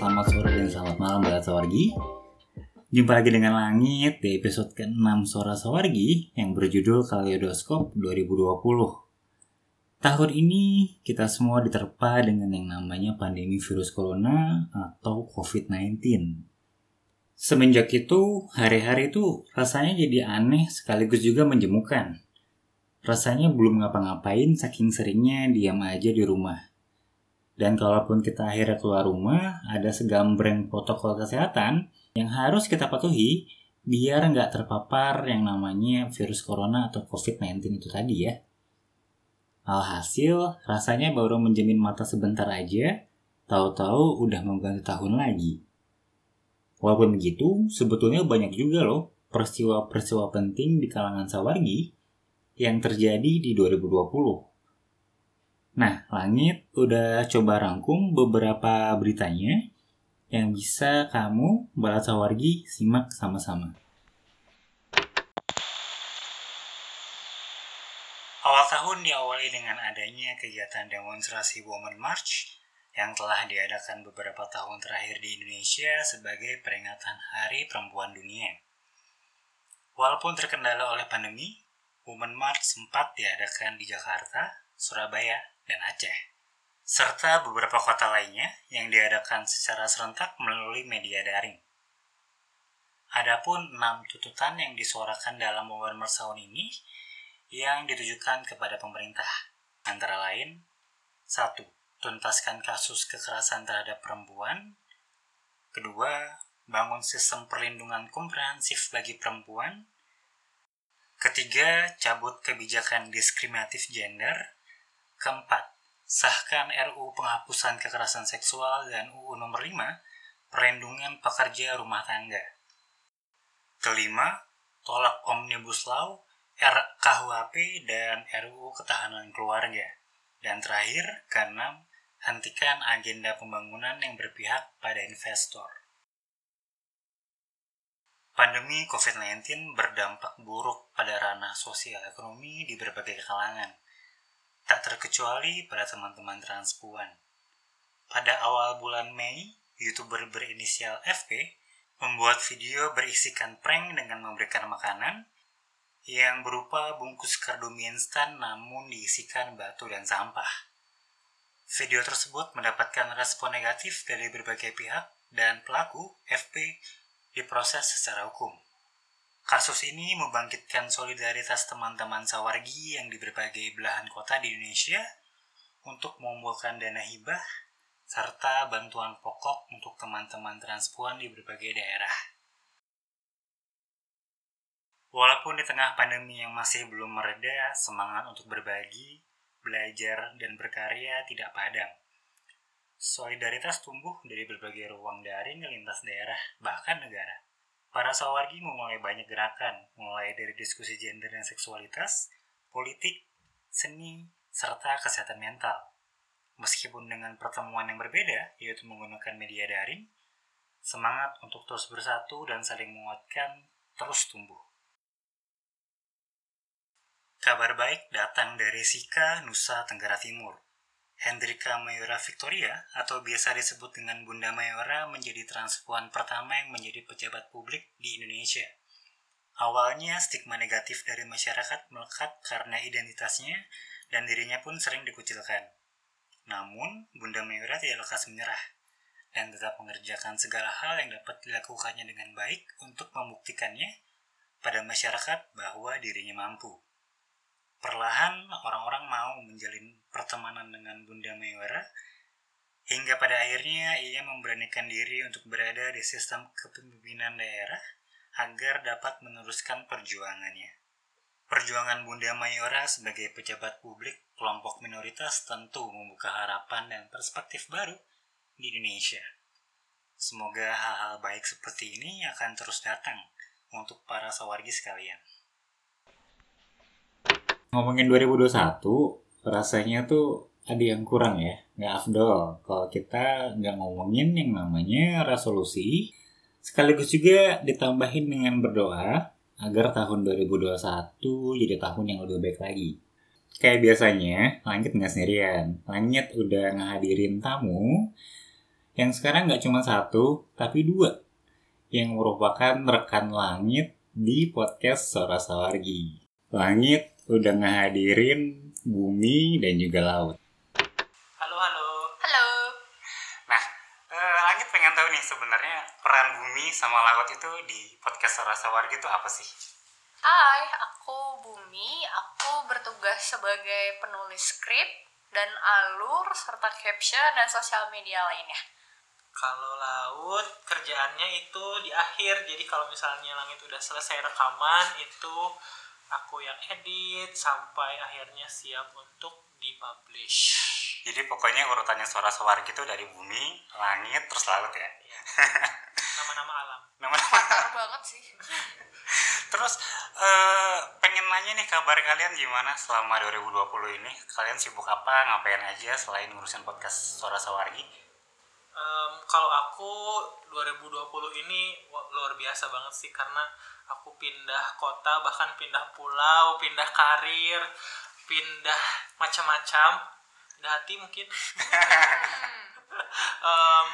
selamat sore, dan selamat malam Mbak Sawargi. Jumpa lagi dengan Langit di episode ke-6 Suara Sawargi yang berjudul Kaleidoskop 2020 Tahun ini kita semua diterpa dengan yang namanya pandemi virus corona atau COVID-19 Semenjak itu, hari-hari itu rasanya jadi aneh sekaligus juga menjemukan. Rasanya belum ngapa-ngapain saking seringnya diam aja di rumah. Dan kalaupun kita akhirnya keluar rumah, ada segambreng protokol kesehatan yang harus kita patuhi biar nggak terpapar yang namanya virus corona atau COVID-19 itu tadi ya. Alhasil, rasanya baru menjamin mata sebentar aja, tahu-tahu udah mengganti tahun lagi. Walaupun begitu, sebetulnya banyak juga loh peristiwa-peristiwa penting di kalangan sawargi yang terjadi di 2020. Nah, Langit udah coba rangkum beberapa beritanya yang bisa kamu, Balat Sawargi, simak sama-sama. Awal tahun diawali dengan adanya kegiatan demonstrasi Women March yang telah diadakan beberapa tahun terakhir di Indonesia sebagai peringatan Hari Perempuan Dunia. Walaupun terkendala oleh pandemi, Women March sempat diadakan di Jakarta, Surabaya, dan Aceh, serta beberapa kota lainnya yang diadakan secara serentak melalui media daring. Adapun enam tuntutan yang disuarakan dalam Women March tahun ini yang ditujukan kepada pemerintah, antara lain satu, tuntaskan kasus kekerasan terhadap perempuan. Kedua, bangun sistem perlindungan komprehensif bagi perempuan Ketiga, cabut kebijakan diskriminatif gender. Keempat, sahkan RUU penghapusan kekerasan seksual dan UU nomor 5, perlindungan pekerja rumah tangga. Kelima, tolak Omnibus Law, RKUHP, dan RUU Ketahanan Keluarga. Dan terakhir, keenam, hentikan agenda pembangunan yang berpihak pada investor. Pandemi COVID-19 berdampak buruk pada ranah sosial ekonomi di berbagai kalangan, tak terkecuali pada teman-teman transpuan. Pada awal bulan Mei, YouTuber berinisial FP membuat video berisikan prank dengan memberikan makanan yang berupa bungkus kardus mie instan namun diisikan batu dan sampah. Video tersebut mendapatkan respon negatif dari berbagai pihak dan pelaku FP diproses secara hukum. Kasus ini membangkitkan solidaritas teman-teman sawargi yang di berbagai belahan kota di Indonesia untuk mengumpulkan dana hibah serta bantuan pokok untuk teman-teman transpuan di berbagai daerah. Walaupun di tengah pandemi yang masih belum mereda, semangat untuk berbagi, belajar, dan berkarya tidak padam. Solidaritas tumbuh dari berbagai ruang daring lintas daerah, bahkan negara. Para sawargi memulai banyak gerakan, mulai dari diskusi gender dan seksualitas, politik, seni, serta kesehatan mental. Meskipun dengan pertemuan yang berbeda, yaitu menggunakan media daring, semangat untuk terus bersatu dan saling menguatkan terus tumbuh. Kabar baik datang dari Sika, Nusa Tenggara Timur. Hendrika Mayora Victoria atau biasa disebut dengan Bunda Mayora menjadi transpuan pertama yang menjadi pejabat publik di Indonesia. Awalnya stigma negatif dari masyarakat melekat karena identitasnya dan dirinya pun sering dikucilkan. Namun, Bunda Mayora tidak lekas menyerah dan tetap mengerjakan segala hal yang dapat dilakukannya dengan baik untuk membuktikannya pada masyarakat bahwa dirinya mampu. Perlahan orang-orang mau menjalin pertemanan dengan Bunda Mayora hingga pada akhirnya ia memberanikan diri untuk berada di sistem kepemimpinan daerah agar dapat meneruskan perjuangannya. Perjuangan Bunda Mayora sebagai pejabat publik kelompok minoritas tentu membuka harapan dan perspektif baru di Indonesia. Semoga hal-hal baik seperti ini akan terus datang untuk para sawargi sekalian ngomongin 2021 rasanya tuh ada yang kurang ya nggak afdol kalau kita nggak ngomongin yang namanya resolusi sekaligus juga ditambahin dengan berdoa agar tahun 2021 jadi tahun yang lebih baik lagi kayak biasanya, Langit nggak sendirian. Langit udah ngehadirin tamu yang sekarang nggak cuma satu, tapi dua. Yang merupakan rekan Langit di podcast Sora Sawargi. Langit udah ngehadirin bumi dan juga laut. Halo, halo. Halo. Nah, eh, Langit pengen tahu nih sebenarnya peran bumi sama laut itu di podcast Sora Sawargi itu apa sih? Hai, aku Bumi. Aku bertugas sebagai penulis skrip dan alur serta caption dan sosial media lainnya. Kalau laut kerjaannya itu di akhir. Jadi kalau misalnya langit udah selesai rekaman itu aku yang edit sampai akhirnya siap untuk dipublish. Jadi pokoknya urutannya Sora Sawargi itu dari bumi, langit, terus laut ya? Ya. Nama-nama alam. Nama-nama Benar banget sih. Terus eh, pengen nanya nih kabar kalian gimana selama 2020 ini? Kalian sibuk apa? Ngapain aja selain ngurusin podcast Suara Sawargi? Em, kalau aku 2020 ini luar biasa banget sih karena aku pindah kota bahkan pindah pulau, pindah karir, pindah macam-macam, pindah hati mungkin. Em,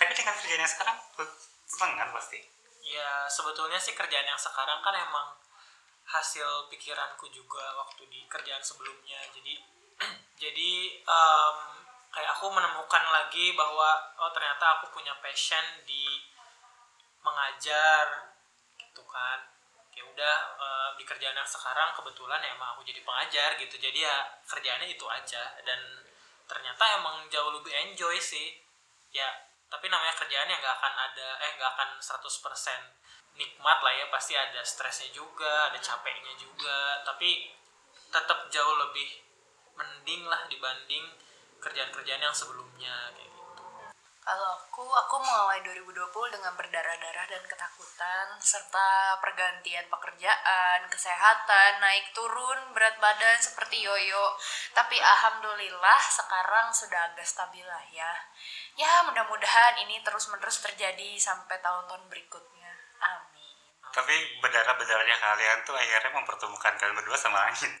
Tapi dengan kerjanya sekarang seneng kan pasti? ya sebetulnya sih kerjaan yang sekarang kan emang hasil pikiranku juga waktu di kerjaan sebelumnya jadi jadi em, kayak aku menemukan lagi bahwa oh ternyata aku punya passion di mengajar gitu kan. Ya udah eh, di kerjaan yang sekarang kebetulan ya emang aku jadi pengajar gitu. Jadi ya kerjaannya itu aja. Dan ternyata emang jauh lebih enjoy sih. Ya tapi namanya kerjaan ya nggak akan ada eh nggak akan 100% nikmat lah ya. Pasti ada stresnya juga ada capeknya juga. Tapi tetap jauh lebih mending lah dibanding kerjaan-kerjaan yang sebelumnya kayak gitu Kalau aku, aku mengawali 2020 dengan berdarah-darah dan ketakutan, serta pergantian pekerjaan, kesehatan, naik turun, berat badan seperti yoyo. Tapi alhamdulillah sekarang sudah agak stabil lah ya. Ya mudah-mudahan ini terus-menerus terjadi sampai tahun-tahun berikutnya. Amin. Tapi berdarah-berdarahnya kalian tuh akhirnya mempertemukan kalian berdua sama langit.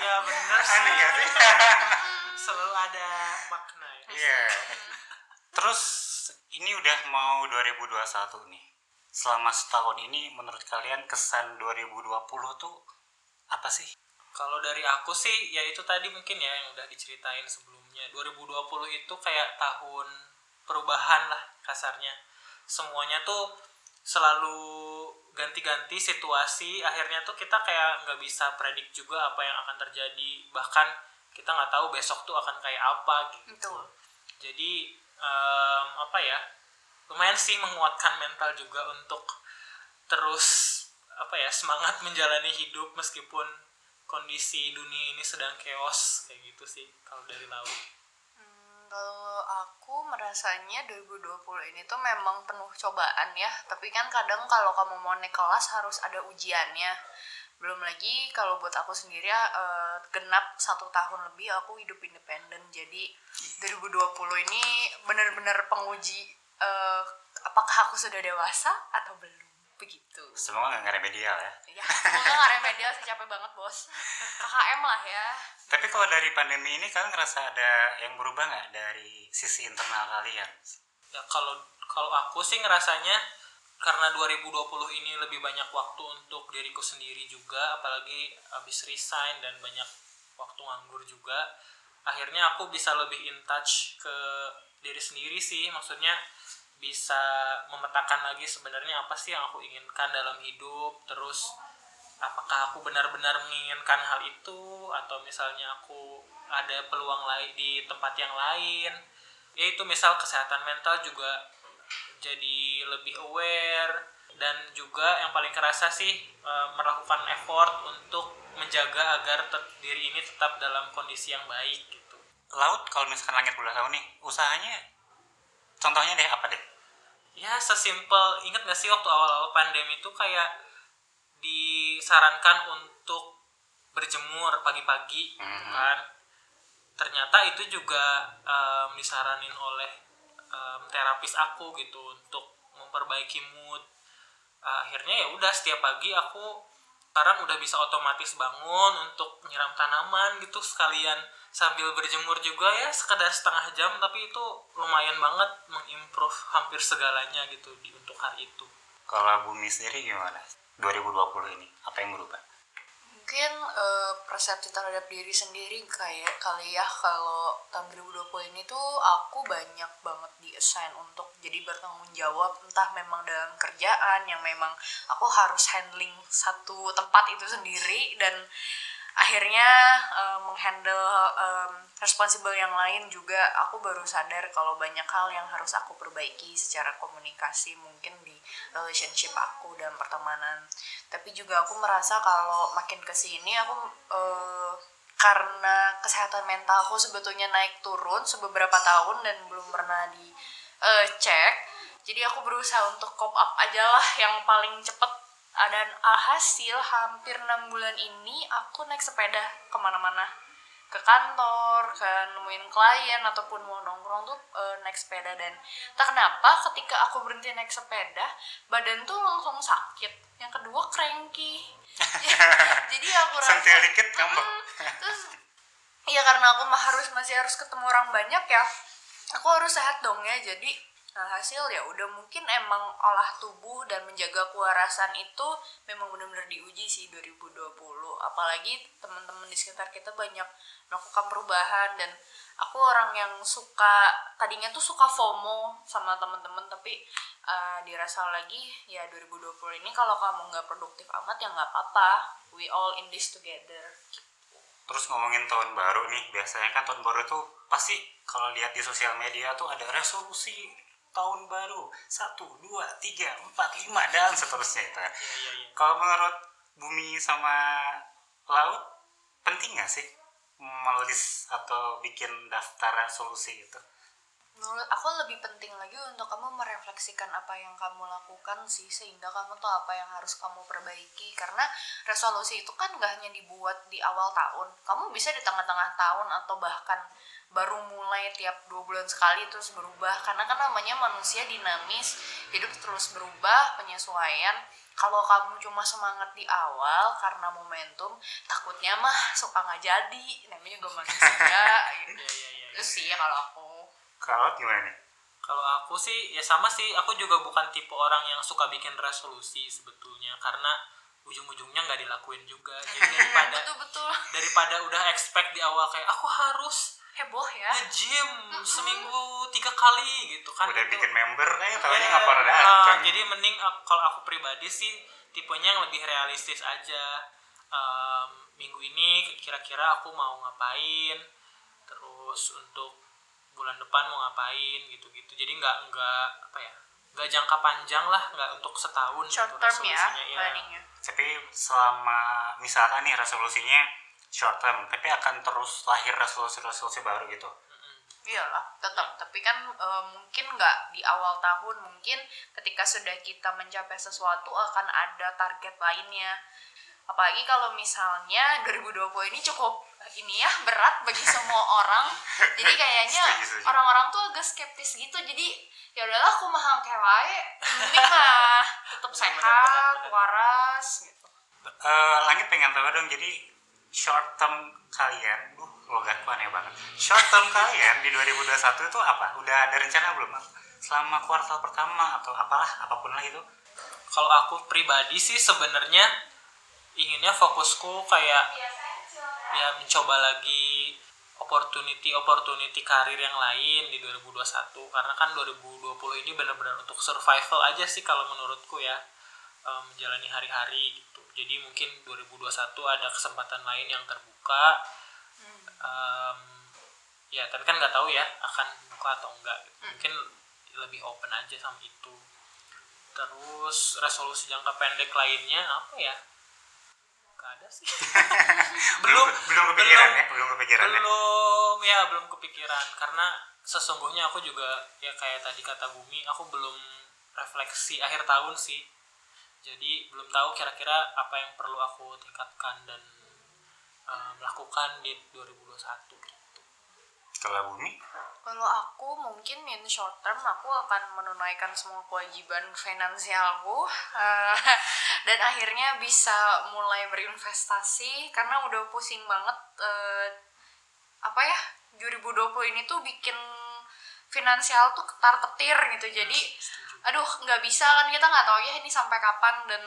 iya bener sih Aneh gak sih? selalu ada makna ya Iya. Terus ini udah mau 2021 nih. Selama setahun ini menurut kalian kesan 2020 tuh apa sih? Kalau dari aku sih ya itu tadi mungkin ya yang udah diceritain sebelumnya 2020 itu kayak tahun perubahan lah kasarnya semuanya tuh selalu ganti-ganti situasi akhirnya tuh kita kayak nggak bisa predik juga apa yang akan terjadi bahkan kita nggak tahu besok tuh akan kayak apa gitu Betul. jadi em, apa ya lumayan sih menguatkan mental juga untuk terus apa ya semangat menjalani hidup meskipun kondisi dunia ini sedang chaos kayak gitu sih kalau dari laut kalau aku merasanya 2020 ini tuh memang penuh cobaan ya. Tapi kan kadang kalau kamu mau naik kelas harus ada ujiannya. Belum lagi kalau buat aku sendiri eh, genap satu tahun lebih aku hidup independen. Jadi 2020 ini benar-benar penguji eh, apakah aku sudah dewasa atau belum. Begitu. Semoga nggak remedial ya. Ya, semoga gak remedial sih capek banget bos. KKM lah ya. Tapi kalau dari pandemi ini kalian ngerasa ada yang berubah nggak dari sisi internal kalian? ya kalau kalau aku sih ngerasanya karena 2020 ini lebih banyak waktu untuk diriku sendiri juga apalagi habis resign dan banyak waktu nganggur juga akhirnya aku bisa lebih in touch ke diri sendiri sih maksudnya bisa memetakan lagi sebenarnya apa sih yang aku inginkan dalam hidup terus apakah aku benar-benar menginginkan hal itu atau misalnya aku ada peluang lain di tempat yang lain yaitu misal kesehatan mental juga jadi lebih aware dan juga yang paling kerasa sih e, melakukan effort untuk menjaga agar diri ini tetap dalam kondisi yang baik gitu. Laut kalau misalkan langit udah tahu nih, usahanya contohnya deh apa deh? Ya sesimpel inget gak sih waktu awal-awal pandemi itu kayak disarankan untuk berjemur pagi-pagi gitu Mhm. kan. Ternyata itu juga em, disaranin oleh em, terapis aku gitu untuk memperbaiki mood. akhirnya ya udah setiap pagi aku sekarang udah bisa otomatis bangun untuk nyiram tanaman gitu sekalian sambil berjemur juga ya sekedar setengah jam tapi itu lumayan banget mengimprove hampir segalanya gitu di untuk hari itu Kalau Bumi sendiri gimana? 2020 ini apa yang berubah? mungkin eh, persepsi terhadap diri sendiri kayak kali ya kalau tahun 2020 ini tuh aku banyak banget di assign untuk jadi bertanggung jawab entah memang dalam kerjaan yang memang aku harus handling satu tempat itu sendiri dan akhirnya eh, menghandle em, responsible yang lain juga. Aku baru sadar kalau banyak hal yang harus aku perbaiki secara komunikasi mungkin di relationship aku dan pertemanan. Tapi juga aku merasa kalau makin ke sini aku eh, karena kesehatan mental aku sebetulnya naik turun sebeberapa tahun dan belum pernah di eh, cek jadi aku berusaha untuk cop up aja lah yang paling cepet dan alhasil hampir enam bulan ini aku naik sepeda ke mana-mana. Ke kantor, ke nemuin klien ataupun mau nongkrong tuh eh, naik sepeda. Dan tak kenapa ketika aku berhenti naik sepeda badan tuh langsung sakit. Yang kedua cranky. Jadi aku rasa Sentil dikit ngambek. Mm, terus ya karena aku mah harus masih harus ketemu orang banyak ya aku harus sehat dong ya. Jadi nah, hasil ya udah mungkin emang olah tubuh dan menjaga kewarasan itu memang benar-benar diuji sih 2020 apalagi teman-teman di sekitar kita banyak melakukan perubahan dan aku orang yang suka tadinya tuh suka FOMO sama teman-teman tapi eh, dirasa lagi ya 2020 ini kalau kamu nggak produktif amat ya nggak apa-apa. We all in this together. Terus ngomongin tahun baru nih, biasanya kan tahun baru tuh pasti kalau lihat di sosial media tuh ada resolusi tahun baru satu dua tiga empat lima dan seterusnya itu. iya iya iya Kalau menurut bumi sama laut penting nggak sih melis atau bikin daftar resolusi itu? Menurut aku lebih penting lagi untuk kamu merefleksikan apa yang kamu lakukan sih sehingga kamu tahu apa yang harus kamu perbaiki. Karena resolusi itu kan gak hanya dibuat di awal tahun. Kamu bisa di tengah-tengah tahun atau bahkan baru mulai tiap dua bulan sekali terus berubah. Karena kan namanya manusia dinamis hidup terus berubah penyesuaian. Kalau kamu cuma semangat di awal karena momentum takutnya mah suka nggak jadi. Namanya juga manusia gitu. iya iya iya. Itu sih ya kalau aku Kalau gimana nih? Kalau aku sih ya sama sih, aku juga bukan tipe orang yang suka bikin resolusi sebetulnya karena ujung-ujungnya nggak dilakuin juga. Jadi daripada betul betul daripada udah expect di awal kayak aku harus heboh ya nge-gym seminggu tiga kali gitu kan. Udah itu- bikin member kayaknya tahunya Iya, nggak pernah ah, datang. jadi mending kalau aku pribadi sih tipenya yang lebih realistis aja. Em, minggu ini kira-kira aku mau ngapain, terus untuk bulan depan mau ngapain gitu-gitu. Jadi nggak nggak apa ya, nggak jangka panjang lah, nggak untuk setahun short gitu term ya iya. planningnya Tapi selama misalkan nih resolusinya short term, tapi akan terus lahir resolusi-resolusi baru gitu. Iyalah tetap tapi kan e, mungkin nggak di awal tahun mungkin ketika sudah kita mencapai sesuatu akan ada target lainnya apalagi kalau misalnya 2020 ini cukup ini ya berat bagi semua orang jadi kayaknya orang-orang tuh agak skeptis gitu jadi ya udahlah aku mah hangke wae yang penting mah tetap sehat waras gitu Eh, langit pengen tahu dong, jadi short term kalian, duh logatku aneh banget. Short term kalian di 2021 itu apa? Udah ada rencana belum? Bang? Selama kuartal pertama atau apalah, apa pun lah itu. Kalau aku pribadi sih sebenarnya inginnya fokusku kayak ya mencoba lagi opportunity opportunity karir yang lain di 2021 karena kan 2020 ini benar-benar untuk survival aja sih kalau menurutku ya em, menjalani hari-hari gitu. Jadi mungkin 2021 ada kesempatan lain yang terbuka Em, ya tapi kan nggak tahu ya akan buka atau enggak gitu. mungkin lebih open aja sama itu. Terus resolusi jangka pendek lainnya apa ya ada sih Belum, belum kepikiran belum. ya, belum kepikiran ya. belum ya belum kepikiran karena sesungguhnya aku juga ya kayak tadi kata Bumi aku belum refleksi akhir tahun sih jadi belum tahu kira-kira apa yang perlu aku tingkatkan dan eh, melakukan di 2021 gitu. Setelah bumi, Kalau aku mungkin in short term aku akan menunaikan semua kewajiban finansialku eh, dan akhirnya bisa mulai berinvestasi karena udah pusing banget eh, apa ya 2020 ini tuh bikin finansial tuh ketar ketir gitu. Jadi aduh nggak bisa kan kita nggak tahu ya ini sampai kapan dan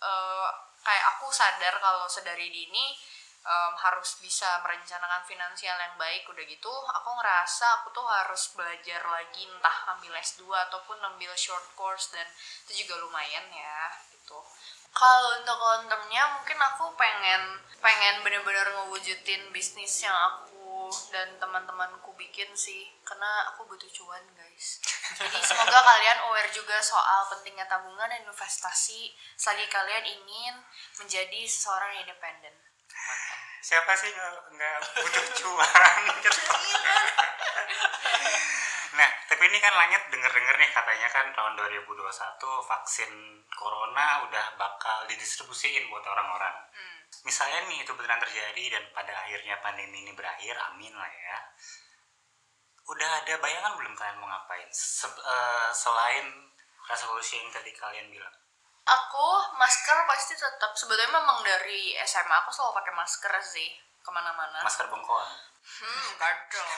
eh, kayak aku sadar kalau sedari dini em, harus bisa merencanakan finansial yang baik udah gitu aku ngerasa aku tuh harus belajar lagi entah ambil S2 ataupun ambil short course dan itu juga lumayan ya gitu. Kalau untuk long termnya mungkin aku pengen pengen bener-bener ngewujudin bisnis yang aku dan teman-temanku bikin sih karena aku butuh cuan guys. Jadi semoga kalian aware juga soal pentingnya tabungan dan investasi selagi kalian ingin menjadi seseorang yang independen siapa sih nggak butuh cuan? Gitu. nah tapi ini kan langit denger denger nih katanya kan tahun 2021 vaksin corona udah bakal didistribusiin buat orang-orang. Hmm. misalnya nih itu beneran terjadi dan pada akhirnya pandemi ini berakhir amin lah ya. Udah ada bayangan belum kalian mau ngapain? Se- eh, selain resolusi yang tadi kalian bilang aku masker pasti tetap sebetulnya memang dari SMA aku selalu pakai masker sih ke mana-mana masker bengkoang Hmm, kadang.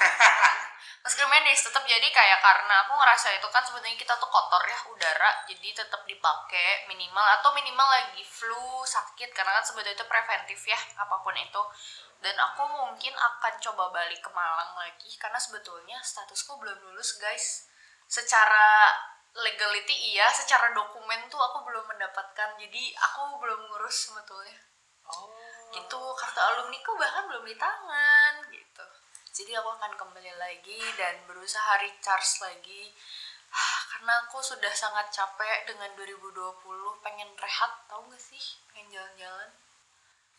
Masker medis tetap jadi kayak karena aku ngerasa itu kan sebetulnya kita tuh kotor ya udara, jadi tetap dipakai minimal atau minimal lagi flu sakit karena kan sebetulnya itu preventif ya apa pun itu. Dan aku mungkin akan coba balik ke Malang lagi karena sebetulnya statusku belum lulus guys. Secara legality iya, secara dokumen tuh aku belum mendapatkan. Jadi aku belum ngurus sebetulnya. Oh. Gitu kartu alumni ku bahkan belum di tangan gitu. Jadi aku akan kembali lagi dan berusaha recharge lagi. Ah, karena aku sudah sangat capek dengan 2020 pengen rehat tau gak sih? Pengen jalan-jalan.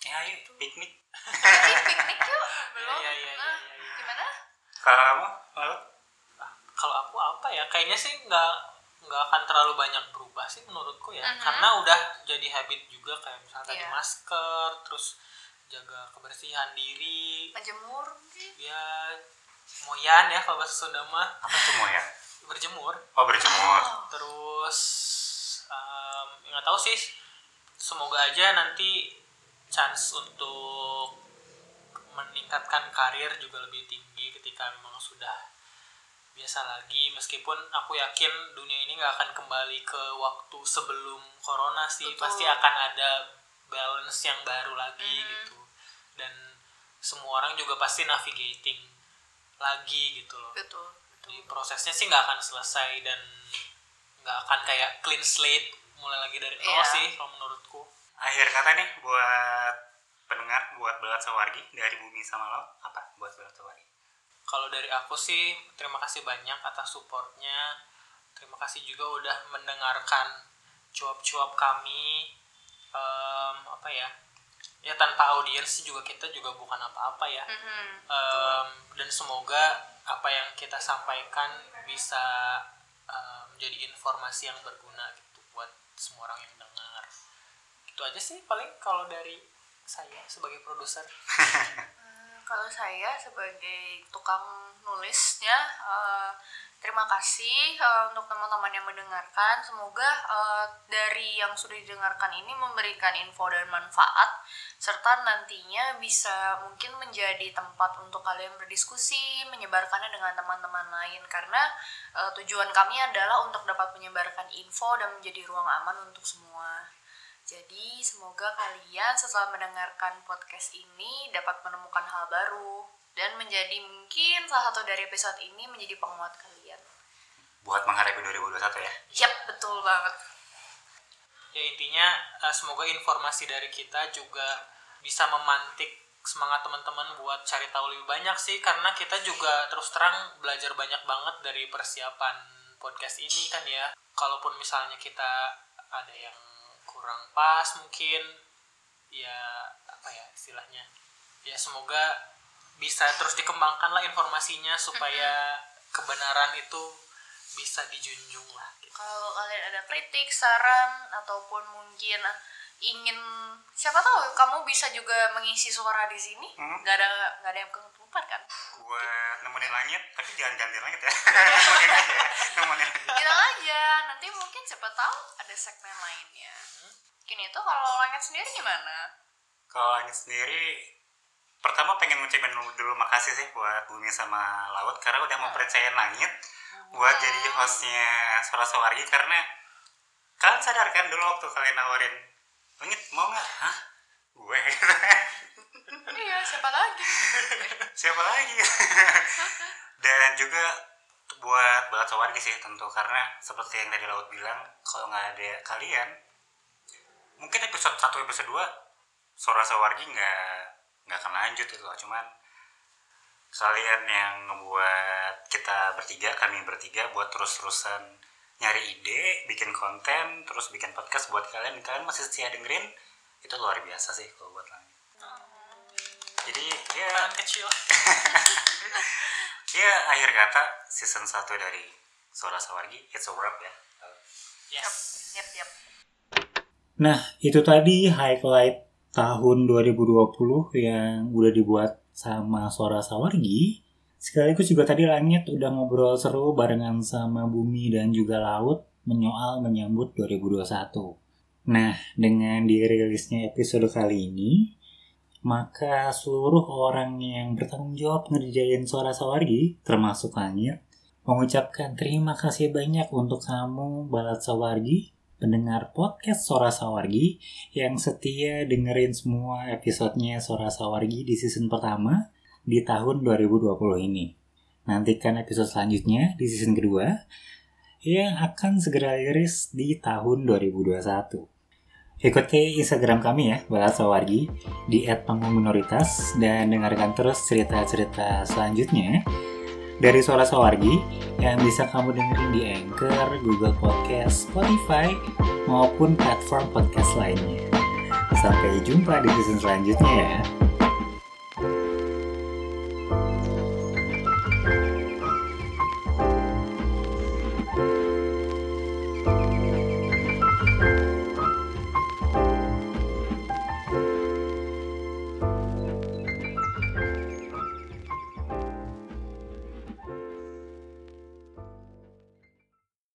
Ya ayo piknik. Tapi piknik yuk. Belum? Iya, iya, iya, Ah, iya, iya. gimana? Kalau kamu kalau aku apa ya? Kayaknya sih nggak nggak akan terlalu banyak berubah sih menurutku ya. Mhm. karena udah jadi habit juga kayak misalnya tadi Iya. masker terus jaga kebersihan diri. Menjemur mungkin. Ya moyan ya kalau bahasa Sunda mah. Apa tuh mau ya berjemur. Oh berjemur. Oh, terus em, nggak tahu sih. Semoga aja nanti chance untuk meningkatkan karir juga lebih tinggi ketika memang sudah biasa lagi meskipun aku yakin dunia ini nggak akan kembali ke waktu sebelum corona sih. Betul. pasti akan ada balance yang baru lagi Mhm. gitu. Dan semua orang juga pasti navigating lagi gitu loh. Betul jadi prosesnya sih nggak akan selesai dan nggak akan kayak clean slate mulai lagi dari nol Iya. sih kalau menurutku. Akhir kata nih buat pendengar buat belat sawargi dari bumi sama lo apa? Buat belat sawargi kalau dari aku sih terima kasih banyak atas supportnya. Terima kasih juga udah mendengarkan cuap-cuap kami. Em, apa ya? Ya tanpa audiens sih juga kita juga bukan apa-apa ya. Mhm. Em, dan semoga apa yang kita sampaikan bisa menjadi informasi yang berguna gitu buat semua orang yang dengar. Itu aja sih paling kalau dari saya sebagai produser kalau saya sebagai tukang nulisnya eh, terima kasih eh, untuk teman-teman yang mendengarkan. Semoga eh, dari yang sudah didengarkan ini memberikan info dan manfaat serta nantinya bisa mungkin menjadi tempat untuk kalian berdiskusi menyebarkannya dengan teman-teman lain. Karena eh, tujuan kami adalah untuk dapat menyebarkan info dan menjadi ruang aman untuk semua jadi semoga kalian setelah mendengarkan podcast ini dapat menemukan hal baru dan menjadi mungkin salah satu dari episode ini menjadi penguat kalian. buat menghadapi 2021 ya Yap, betul banget. ya intinya eh, semoga informasi dari kita juga bisa memantik semangat teman-teman buat cari tahu lebih banyak sih karena kita juga terus terang belajar banyak banget dari persiapan podcast ini kan ya kalaupun misalnya kita ada yang kurang pas mungkin ya apa ya istilahnya ya semoga bisa terus dikembangkan lah informasinya supaya kebenaran itu bisa dijunjung lah gitu. Kalau kalian ada kritik, saran ataupun mungkin ingin siapa tahu kamu bisa juga mengisi suara di sini. Hmm. Gak ada gak ada yang ketupat kan? buat nemenin langit tapi jangan ganti langit ya nemenin aja ya nemenin bilang aja nanti mungkin siapa tahu ada segmen lainnya mungkin itu kalau langit sendiri gimana? Kalau langit sendiri pertama pengen ngucapin dulu, makasih sih buat bumi sama laut karena udah mempercayain langit buat jadi hostnya suara sawargi karena kalian sadar kan dulu waktu kalian nawarin langit mau nggak? Hah? Gue. Iya siapa lagi? Siapa lagi? Dan juga buat balat sawargi sih tentu karena seperti yang tadi laut bilang kalau nggak ada kalian mungkin episode 1 episode 2 suara sawargi nggak nggak akan lanjut itu loh. Cuman kalian yang ngebuat kita bertiga kami bertiga buat terus-terusan nyari ide bikin konten terus bikin podcast buat kalian kalian masih setia dengerin itu luar biasa sih kalau buat langit jadi ya. Kecil. Ya akhir kata season 1 dari Suara Sawargi it's a wrap ya. Yes yep yep Nah, itu tadi highlight tahun 2020 yang udah dibuat sama Suara Sawargi. Sekaligus juga tadi Langit udah ngobrol seru barengan sama Bumi dan juga Laut menyoal menyambut 2021. Nah, dengan dirilisnya episode kali ini, maka seluruh orang yang bertanggung jawab ngerjain Suara Sawargi, termasuk Langit, mengucapkan terima kasih banyak untuk kamu Balat Sawargi pendengar podcast Sora Sawargi yang setia dengerin semua episodenya Sora Sawargi di season pertama di tahun 2020 ini. Nantikan episode selanjutnya di season kedua yang akan segera rilis di tahun 2021. Ikuti Instagram kami ya, Balat Sawargi, di @panggung-minoritas dan dengarkan terus cerita-cerita selanjutnya dari Suara Sawargi yang bisa kamu dengerin di Anchor, Google Podcast, Spotify, maupun platform podcast lainnya. Sampai jumpa di season selanjutnya ya.